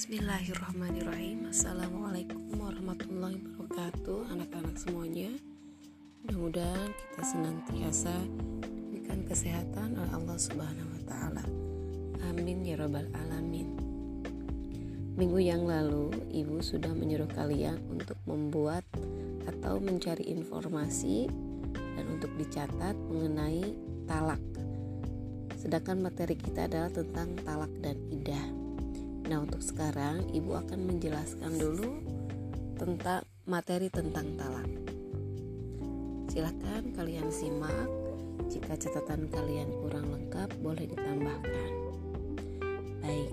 Bismillahirrahmanirrahim. Assalamualaikum warahmatullahi wabarakatuh Anak-anak semuanya. Mudah-mudahan kita senantiasa Diberikan kesehatan oleh Allah subhanahu wa ta'ala. Amin ya rabbal alamin. Minggu yang lalu Ibu sudah menyuruh kalian Untuk membuat Atau mencari informasi Dan untuk dicatat mengenai talak. Sedangkan materi kita adalah tentang talak dan idah Nah, untuk sekarang Ibu akan menjelaskan dulu tentang materi tentang talak. Silahkan kalian simak. Jika catatan kalian kurang lengkap, boleh ditambahkan. Baik,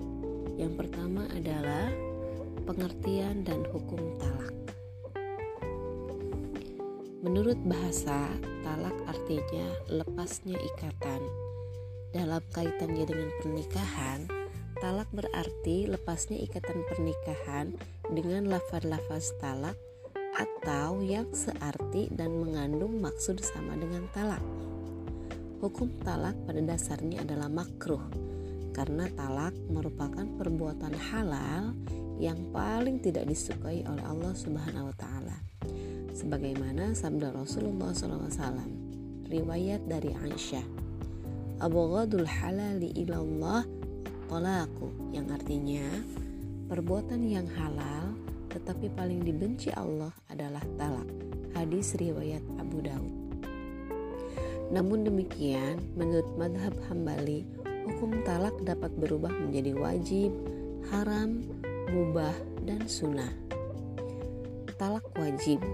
yang pertama adalah pengertian dan hukum talak. Menurut bahasa, talak artinya lepasnya ikatan. Dalam kaitannya dengan pernikahan, Talak berarti lepasnya ikatan pernikahan dengan lafaz-lafaz talak atau yang searti dan mengandung maksud sama dengan talak. Hukum talak pada dasarnya adalah makruh karena talak merupakan perbuatan halal yang paling tidak disukai oleh Allah Subhanahu wa taala. Sebagaimana sabda Rasulullah SAW riwayat dari Aisyah Abghadul halali ilallah tolaku yang artinya perbuatan yang halal tetapi paling dibenci Allah adalah talak. Hadis riwayat Abu Daud. Namun demikian, menurut madhab hambali, hukum talak dapat berubah menjadi wajib, haram, mubah, dan sunnah. Talak wajib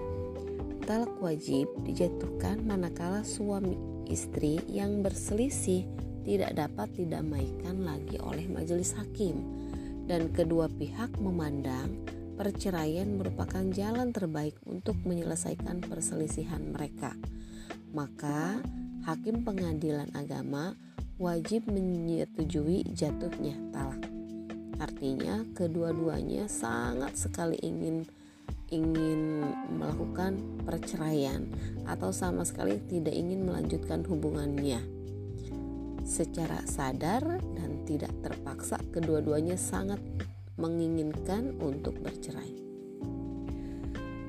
Talak wajib dijatuhkan manakala suami istri yang berselisih tidak dapat didamaikan lagi oleh majelis hakim dan kedua pihak memandang perceraian merupakan jalan terbaik untuk menyelesaikan perselisihan mereka. Maka, hakim pengadilan agama wajib menyetujui jatuhnya talak. Artinya, kedua-duanya sangat sekali ingin ingin melakukan perceraian atau sama sekali tidak ingin melanjutkan hubungannya secara sadar dan tidak terpaksa kedua-duanya sangat menginginkan untuk bercerai.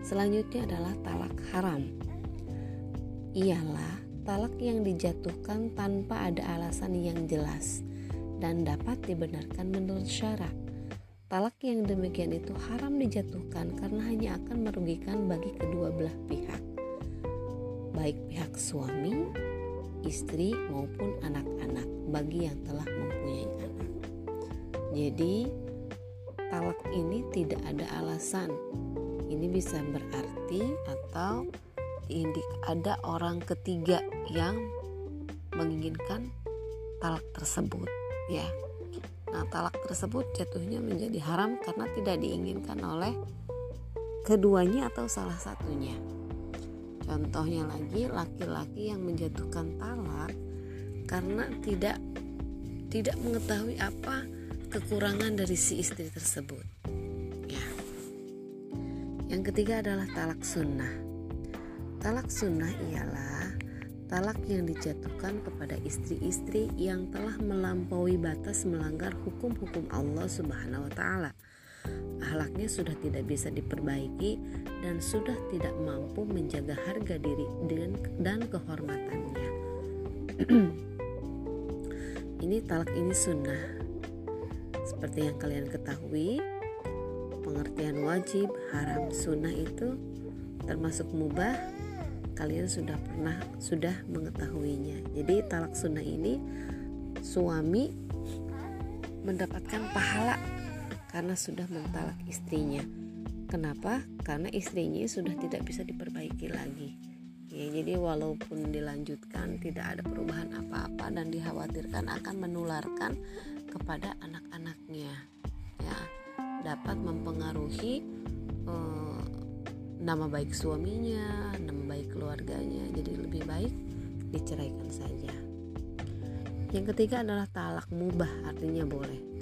Selanjutnya adalah talak haram. Ialah talak yang dijatuhkan tanpa ada alasan yang jelas dan dapat dibenarkan menurut syarat. Talak yang demikian itu haram dijatuhkan karena hanya akan merugikan bagi kedua belah pihak, baik pihak suami istri maupun anak-anak bagi yang telah mempunyai anak. Jadi, talak ini tidak ada alasan. Ini bisa berarti atau ada orang ketiga yang menginginkan talak tersebut, ya. Nah, talak tersebut jatuhnya menjadi haram karena tidak diinginkan oleh keduanya atau salah satunya. Contohnya lagi laki-laki yang menjatuhkan talak karena tidak tidak mengetahui apa kekurangan dari si istri tersebut. Ya. Yang ketiga adalah talak sunnah. Talak sunnah ialah talak yang dijatuhkan kepada istri-istri yang telah melampaui batas melanggar hukum-hukum Allah Subhanahu wa taala Ahlaknya sudah tidak bisa diperbaiki dan sudah tidak mampu menjaga harga diri dan kehormatannya. ini talak ini sunnah. Seperti yang kalian ketahui, pengertian wajib, haram, sunnah itu termasuk mubah. Kalian sudah pernah sudah mengetahuinya. Jadi talak sunnah ini suami mendapatkan pahala karena sudah mentalak istrinya. Kenapa? Karena istrinya sudah tidak bisa diperbaiki lagi. Ya, jadi walaupun dilanjutkan tidak ada perubahan apa-apa dan dikhawatirkan akan menularkan kepada anak-anaknya. Ya, dapat mempengaruhi eh, nama baik suaminya, nama baik keluarganya. Jadi lebih baik diceraikan saja. Yang ketiga adalah talak mubah, artinya boleh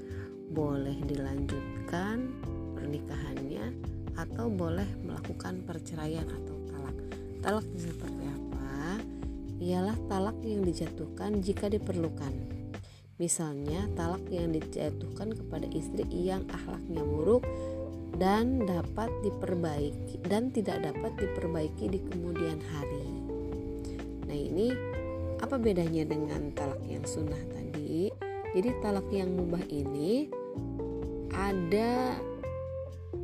boleh dilanjutkan pernikahannya atau boleh melakukan perceraian atau talak. Talak seperti apa? Ialah talak yang dijatuhkan jika diperlukan. Misalnya, talak yang dijatuhkan kepada istri yang akhlaknya buruk dan dapat diperbaiki dan tidak dapat diperbaiki di kemudian hari. Nah, ini apa bedanya dengan talak yang sunnah tadi? Jadi talak yang mubah ini ada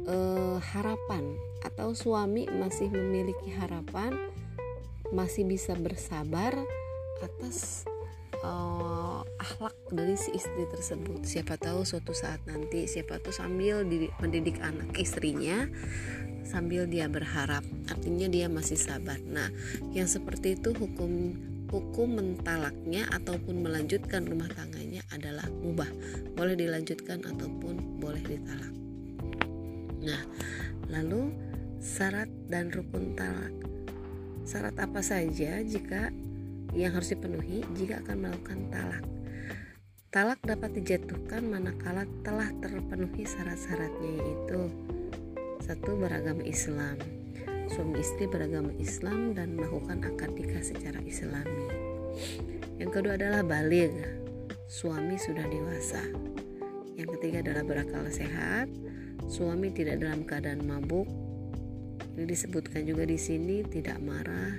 eh, harapan atau suami masih memiliki harapan masih bisa bersabar atas uh, akhlak dari si istri tersebut. Siapa tahu suatu saat nanti, siapa tahu sambil mendidik anak istrinya, sambil dia berharap, artinya dia masih sabar. Nah, yang seperti itu hukum hukum mentalaknya ataupun melanjutkan rumah tangganya adalah mubah, boleh dilanjutkan ataupun boleh ditalak. Nah, lalu syarat dan rukun talak. Syarat apa saja jika yang harus dipenuhi jika akan melakukan talak? Talak dapat dijatuhkan manakala telah terpenuhi syarat-syaratnya yaitu satu beragama Islam, suami istri beragama Islam dan melakukan akad nikah secara Islami. Yang kedua adalah balik, suami sudah dewasa. Yang ketiga adalah berakal sehat, suami tidak dalam keadaan mabuk. Ini disebutkan juga di sini tidak marah,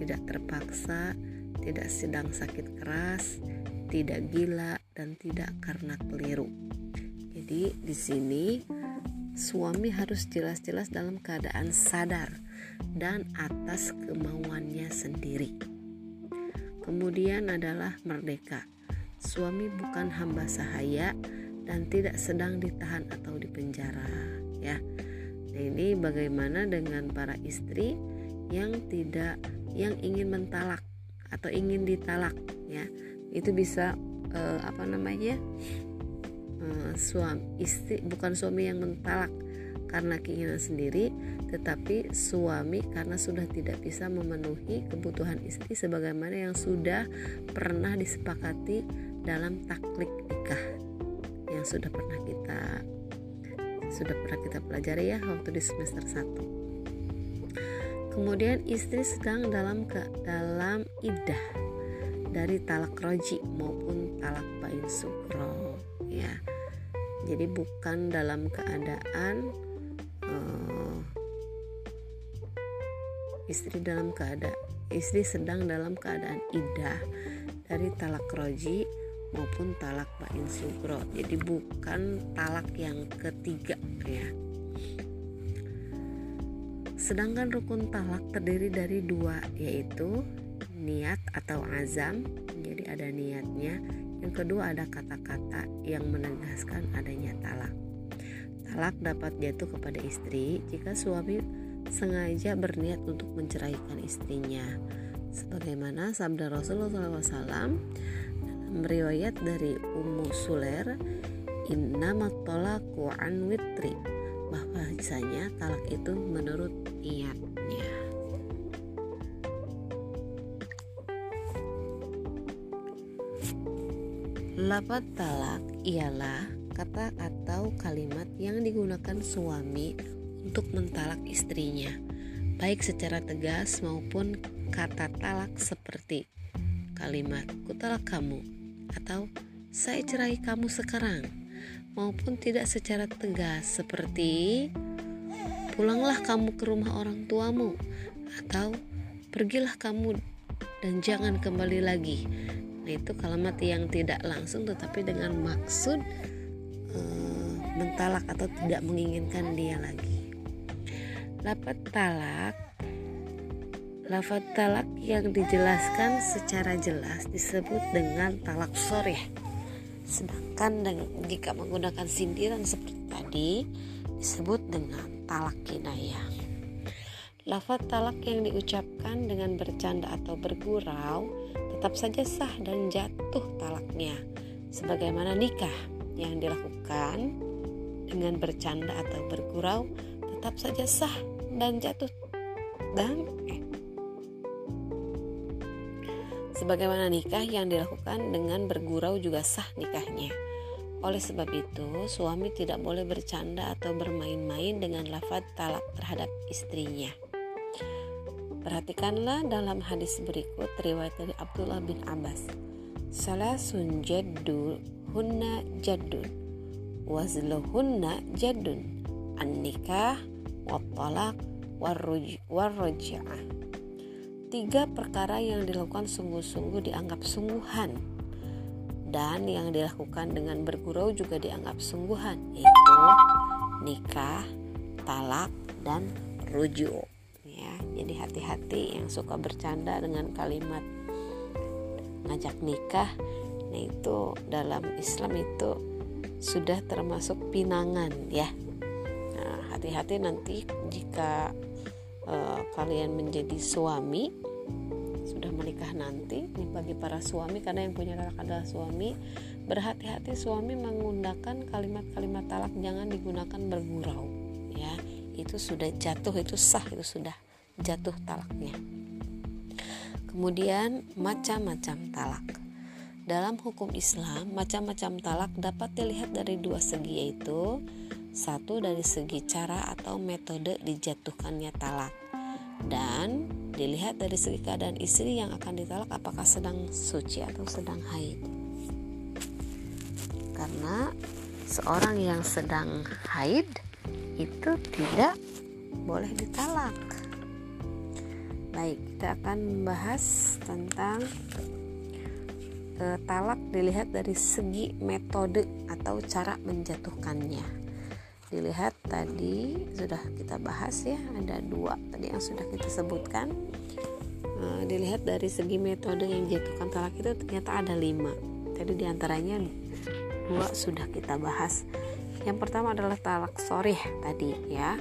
tidak terpaksa, tidak sedang sakit keras, tidak gila dan tidak karena keliru. Jadi di sini suami harus jelas-jelas dalam keadaan sadar dan atas kemauannya sendiri. Kemudian adalah merdeka. Suami bukan hamba sahaya dan tidak sedang ditahan atau dipenjara, ya. Nah, ini bagaimana dengan para istri yang tidak yang ingin mentalak atau ingin ditalak, ya. Itu bisa eh, apa namanya? Eh, suami istri bukan suami yang mentalak karena keinginan sendiri tetapi suami karena sudah tidak bisa memenuhi kebutuhan istri sebagaimana yang sudah pernah disepakati dalam taklik nikah yang sudah pernah kita sudah pernah kita pelajari ya waktu di semester 1 kemudian istri sedang dalam ke dalam idah dari talak roji maupun talak bain sukro ya. Jadi bukan dalam keadaan istri dalam keadaan istri sedang dalam keadaan idah. Dari talak roji maupun talak bain sugro. Jadi bukan talak yang ketiga ya. Sedangkan rukun talak terdiri dari dua yaitu niat atau azam. Jadi ada niatnya. Yang kedua ada kata-kata yang menegaskan adanya talak. Talak dapat jatuh kepada istri jika suami sengaja berniat untuk menceraikan istrinya. Sebagaimana sabda Rasulullah SAW dalam riwayat dari Ummu Suler, Inna tolaku an witri bahwasanya talak itu menurut niatnya. Lafaz talak ialah kata atau kalimat yang digunakan suami untuk mentalak istrinya, baik secara tegas maupun kata talak seperti kalimat kutalak kamu atau saya cerai kamu sekarang maupun tidak secara tegas seperti pulanglah kamu ke rumah orang tuamu atau pergilah kamu dan jangan kembali lagi Nah, itu kalimat yang tidak langsung tetapi dengan maksud e, mentalak atau tidak menginginkan dia lagi. Lafat talak Lafat talak yang dijelaskan secara jelas disebut dengan talak sore. Sedangkan dengan, jika menggunakan sindiran seperti tadi disebut dengan talak kinayah. Lafat talak yang diucapkan dengan bercanda atau bergurau tetap saja sah dan jatuh talaknya sebagaimana nikah yang dilakukan dengan bercanda atau bergurau tetap saja sah dan jatuh dan eh, sebagaimana nikah yang dilakukan dengan bergurau juga sah nikahnya oleh sebab itu, suami tidak boleh bercanda atau bermain-main dengan lafaz talak terhadap istrinya. Perhatikanlah dalam hadis berikut riwayat dari Abdullah bin Abbas. salasun jaddu hunna jaddun wazluhunna jaddun an-nikah wa talak warroja'ah tiga perkara yang dilakukan sungguh-sungguh dianggap sungguhan dan yang dilakukan dengan bergurau juga dianggap sungguhan yaitu nikah, talak, dan rujuk. Ya jadi hati-hati yang suka bercanda dengan kalimat ngajak nikah nah itu dalam Islam itu sudah termasuk pinangan ya hati-hati nanti jika uh, kalian menjadi suami sudah menikah nanti ini bagi para suami karena yang punya anak adalah suami berhati-hati suami menggunakan kalimat-kalimat talak jangan digunakan bergurau ya. Itu sudah jatuh itu sah itu sudah jatuh talaknya. Kemudian macam-macam talak. Dalam hukum Islam macam-macam talak dapat dilihat dari dua segi yaitu satu dari segi cara atau metode dijatuhkannya talak. Dan dilihat dari segi keadaan istri yang akan ditalak apakah sedang suci atau sedang haid. Karena seorang yang sedang haid itu tidak boleh ditalak. Baik kita akan membahas tentang e, talak dilihat dari segi metode atau cara menjatuhkannya dilihat tadi sudah kita bahas ya ada dua tadi yang sudah kita sebutkan. E, dilihat dari segi metode yang jatuhkan talak itu ternyata ada lima. Tadi di antaranya dua sudah kita bahas. Yang pertama adalah talak soreh tadi ya.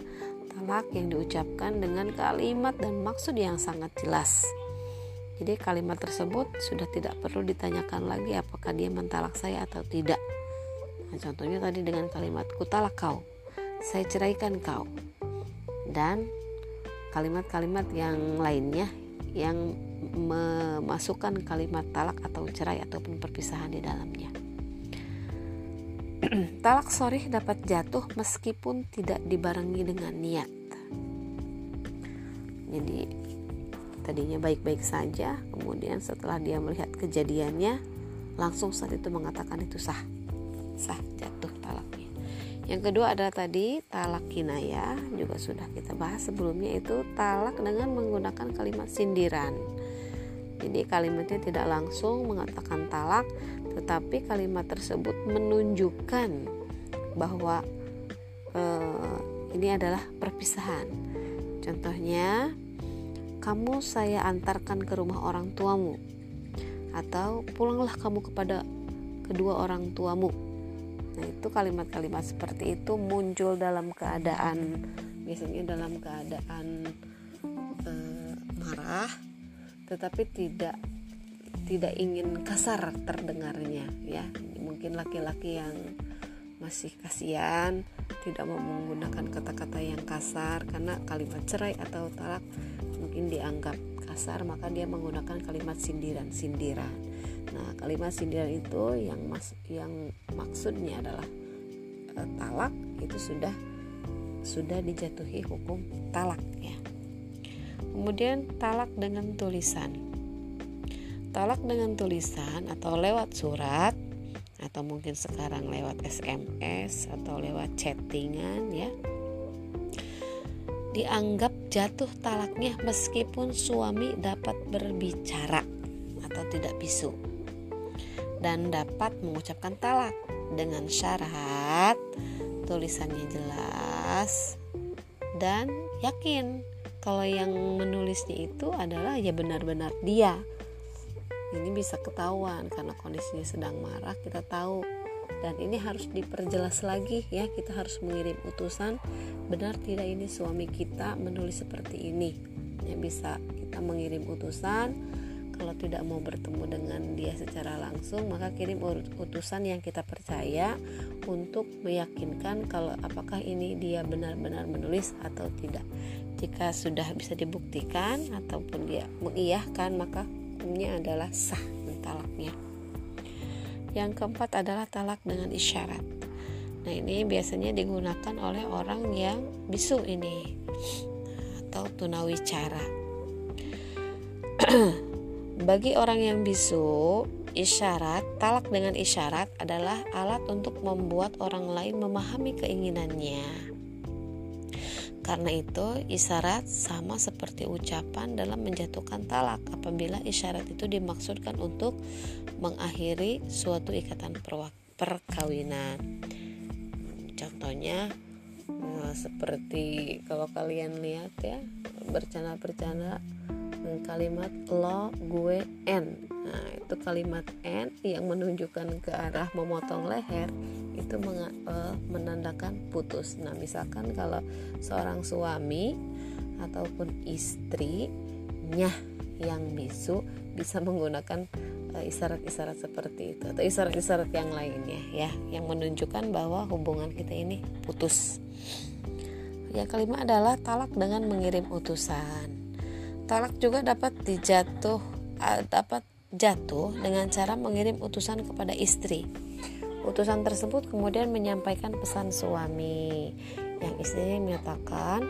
Talak yang diucapkan dengan kalimat dan maksud yang sangat jelas. Jadi kalimat tersebut sudah tidak perlu ditanyakan lagi apakah dia mentalak saya atau tidak. Nah, contohnya tadi dengan kalimat kutalak kau saya ceraikan kau dan kalimat-kalimat yang lainnya yang memasukkan kalimat talak atau cerai ataupun perpisahan di dalamnya. talak sorih dapat jatuh meskipun tidak dibarengi dengan niat. Jadi tadinya baik-baik saja, kemudian setelah dia melihat kejadiannya, langsung saat itu mengatakan itu sah, sah jatuh. Yang kedua adalah tadi talak kinaya juga sudah kita bahas sebelumnya itu talak dengan menggunakan kalimat sindiran. Jadi kalimatnya tidak langsung mengatakan talak, tetapi kalimat tersebut menunjukkan bahwa eh, ini adalah perpisahan. Contohnya, kamu saya antarkan ke rumah orang tuamu, atau pulanglah kamu kepada kedua orang tuamu Nah, itu kalimat-kalimat seperti itu muncul dalam keadaan biasanya dalam keadaan e, marah tetapi tidak tidak ingin kasar terdengarnya ya. Mungkin laki-laki yang masih kasihan tidak mau menggunakan kata-kata yang kasar karena kalimat cerai atau talak mungkin dianggap kasar maka dia menggunakan kalimat sindiran-sindiran Nah, kalimat sindiran itu yang mas yang maksudnya adalah e, talak itu sudah sudah dijatuhi hukum talak ya. Kemudian talak dengan tulisan. Talak dengan tulisan atau lewat surat atau mungkin sekarang lewat SMS atau lewat chattingan ya dianggap jatuh talaknya meskipun suami dapat berbicara atau tidak bisu dan dapat mengucapkan talak dengan syarat tulisannya jelas dan yakin. Kalau yang menulisnya itu adalah ya benar-benar dia. Ini bisa ketahuan karena kondisinya sedang marah kita tahu. Dan ini harus diperjelas lagi ya kita harus mengirim utusan benar tidak ini suami kita menulis seperti ini? Ya bisa kita mengirim utusan kalau tidak mau bertemu dengan dia secara langsung maka kirim utusan yang kita percaya untuk meyakinkan kalau apakah ini dia benar-benar menulis atau tidak. Jika sudah bisa dibuktikan ataupun dia mengiyahkan maka hukumnya adalah sah talaknya. Yang keempat adalah talak dengan isyarat. Nah ini biasanya digunakan oleh orang yang bisu ini atau tunawicara Bagi orang yang bisu, isyarat, talak dengan isyarat adalah alat untuk membuat orang lain memahami keinginannya. Karena itu, isyarat sama seperti ucapan dalam menjatuhkan talak apabila isyarat itu dimaksudkan untuk mengakhiri suatu ikatan perkawinan. Contohnya eh, seperti kalau kalian lihat ya, bercanda-bercanda kalimat lo gue n nah itu kalimat n yang menunjukkan ke arah memotong leher itu uh, menandakan putus. Nah misalkan kalau seorang suami ataupun istrinya yang bisu bisa menggunakan uh, isyarat-isyarat seperti itu atau isyarat-isyarat yang lainnya ya yang menunjukkan bahwa hubungan kita ini putus yang kelima adalah talak dengan mengirim utusan Talak juga dapat dijatuh dapat jatuh dengan cara mengirim utusan kepada istri. Utusan tersebut kemudian menyampaikan pesan suami yang istrinya menyatakan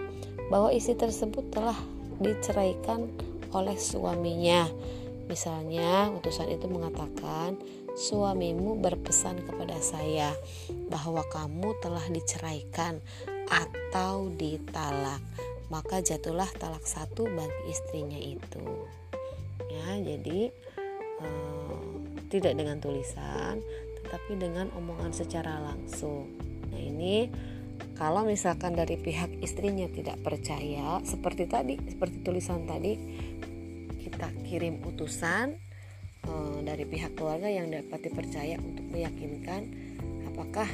bahwa istri tersebut telah diceraikan oleh suaminya. Misalnya, utusan itu mengatakan, "Suamimu berpesan kepada saya bahwa kamu telah diceraikan atau ditalak." maka jatuhlah talak satu bagi istrinya itu ya jadi eh, tidak dengan tulisan tetapi dengan omongan secara langsung nah ini kalau misalkan dari pihak istrinya tidak percaya seperti tadi seperti tulisan tadi kita kirim utusan eh, dari pihak keluarga yang dapat dipercaya untuk meyakinkan apakah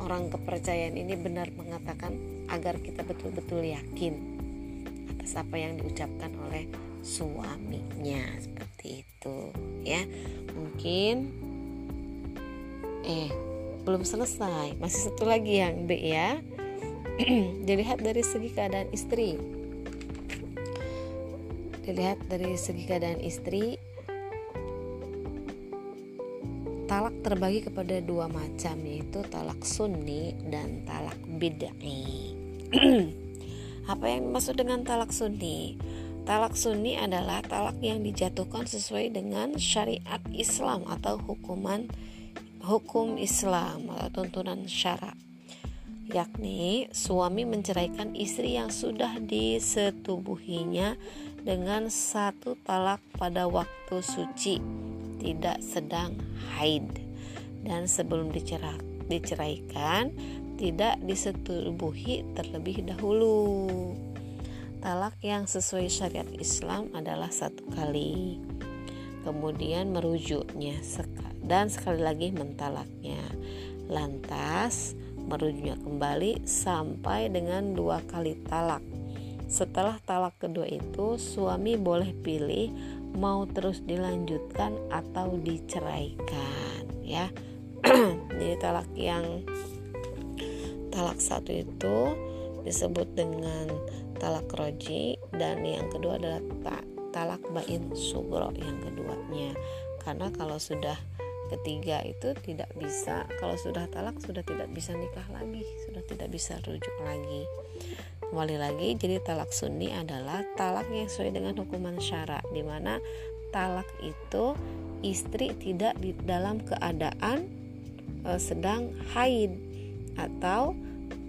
orang kepercayaan ini benar mengatakan agar kita betul-betul yakin atas apa yang diucapkan oleh suaminya. Seperti itu ya. Mungkin eh belum selesai. Masih satu lagi yang B ya. Dilihat dari segi keadaan istri. Dilihat dari segi keadaan istri talak terbagi kepada dua macam yaitu talak sunni dan talak bid'ah Apa yang dimaksud dengan talak sunni? Talak sunni adalah talak yang dijatuhkan sesuai dengan syariat Islam atau hukuman hukum Islam atau tuntunan syara. Yakni suami menceraikan istri yang sudah disetubuhinya dengan satu talak pada waktu suci, tidak sedang haid. Dan sebelum diceraikan, tidak disetubuhi terlebih dahulu. Talak yang sesuai syariat Islam adalah satu kali. Kemudian merujuknya dan sekali lagi mentalaknya. Lantas merujuknya kembali sampai dengan dua kali talak. Setelah talak kedua itu, suami boleh pilih mau terus dilanjutkan atau diceraikan, ya. Jadi talak yang talak satu itu disebut dengan talak roji dan yang kedua adalah ta talak bain sugro yang keduanya karena kalau sudah ketiga itu tidak bisa kalau sudah talak sudah tidak bisa nikah lagi sudah tidak bisa rujuk lagi. Kembali lagi jadi talak sunni adalah talak yang sesuai dengan hukuman syara di mana talak itu istri tidak di dalam keadaan e, sedang haid atau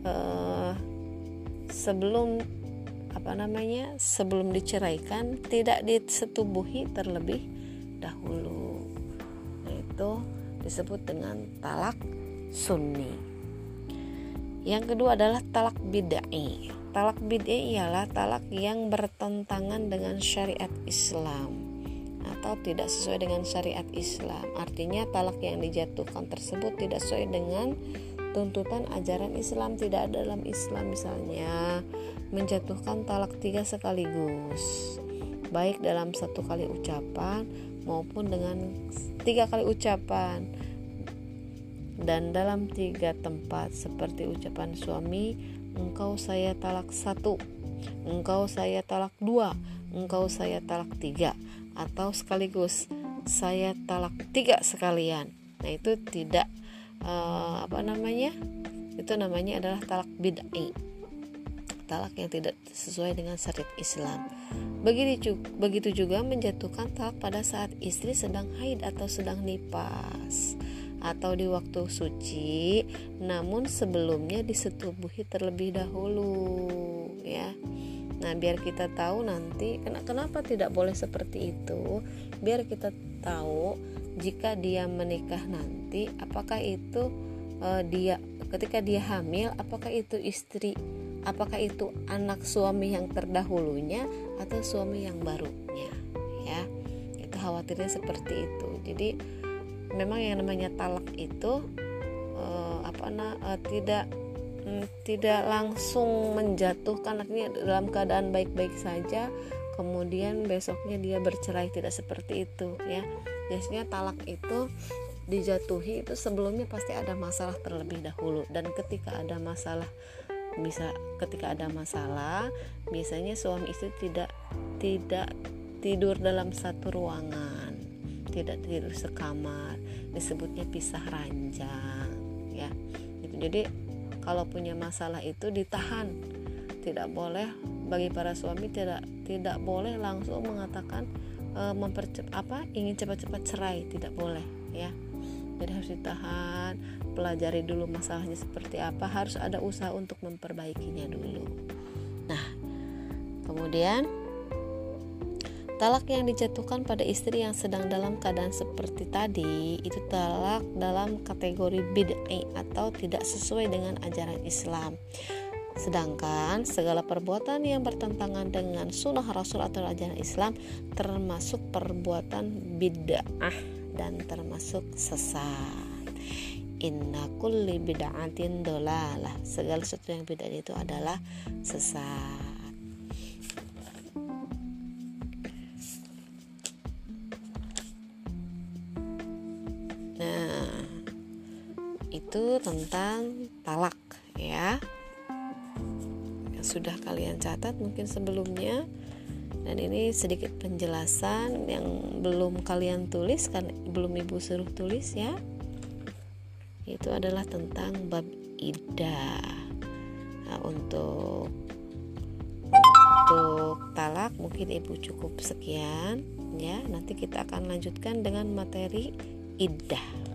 uh, sebelum apa namanya sebelum diceraikan tidak disetubuhi terlebih dahulu itu disebut dengan talak sunni. Yang kedua adalah talak bid'ai talak bid'ai ialah talak yang bertentangan dengan syariat Islam atau tidak sesuai dengan syariat Islam. Artinya talak yang dijatuhkan tersebut tidak sesuai dengan tuntutan ajaran Islam. Tidak ada dalam Islam misalnya menjatuhkan talak tiga sekaligus baik dalam satu kali ucapan maupun dengan tiga kali ucapan. Dan dalam tiga tempat seperti ucapan suami engkau saya talak satu engkau saya talak dua engkau saya talak tiga atau sekaligus saya talak tiga sekalian. Nah itu tidak uh, apa namanya? Itu namanya adalah talak bid'ai talak yang tidak sesuai dengan syariat Islam. Begitu, juga menjatuhkan talak pada saat istri sedang haid atau sedang nipas atau di waktu suci, namun sebelumnya disetubuhi terlebih dahulu, ya. Nah, biar kita tahu nanti kenapa tidak boleh seperti itu, biar kita tahu jika dia menikah nanti apakah itu uh, dia ketika dia hamil apakah itu istri apakah itu anak suami yang terdahulunya atau suami yang barunya? Ya itu khawatirnya seperti itu. Jadi memang yang namanya talak itu uh, apa nah uh, tidak Hmm, tidak langsung menjatuhkan artinya dalam keadaan baik-baik saja kemudian besoknya dia bercerai tidak seperti itu ya. Biasanya talak itu dijatuhi itu sebelumnya pasti ada masalah terlebih dahulu. Dan ketika ada masalah bisa ketika ada masalah biasanya suami istri tidak tidak tidur dalam satu ruangan tidak tidur sekamar disebutnya pisah ranjang ya. Gitu. Jadi kalau punya masalah itu ditahan. Tidak boleh bagi para suami tidak tidak boleh langsung mengatakan e, mempercepat apa ingin cepat-cepat cerai. Tidak boleh ya. Jadi harus ditahan pelajari dulu masalahnya seperti apa harus ada usaha untuk memperbaikinya dulu nah kemudian Talak yang dijatuhkan pada istri yang sedang dalam keadaan seperti tadi itu talak dalam kategori bid'ah atau tidak sesuai dengan ajaran Islam. Sedangkan segala perbuatan yang bertentangan dengan sunnah Rasul atau ajaran Islam termasuk perbuatan bid'ah dan termasuk sesat. Inna kulli bid'atin dolalah. Segala sesuatu yang bid'ah itu adalah sesat. itu tentang talak ya yang sudah kalian catat mungkin sebelumnya dan ini sedikit penjelasan yang belum kalian tulis kan belum ibu suruh tulis ya itu adalah tentang bab ida nah, untuk untuk talak mungkin ibu cukup sekian ya nanti kita akan lanjutkan dengan materi iddah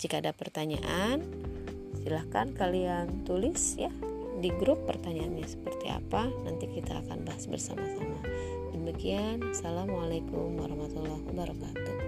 jika ada pertanyaan, silahkan kalian tulis ya di grup pertanyaannya seperti apa. Nanti kita akan bahas bersama-sama. Demikian, Assalamualaikum warahmatullahi wabarakatuh.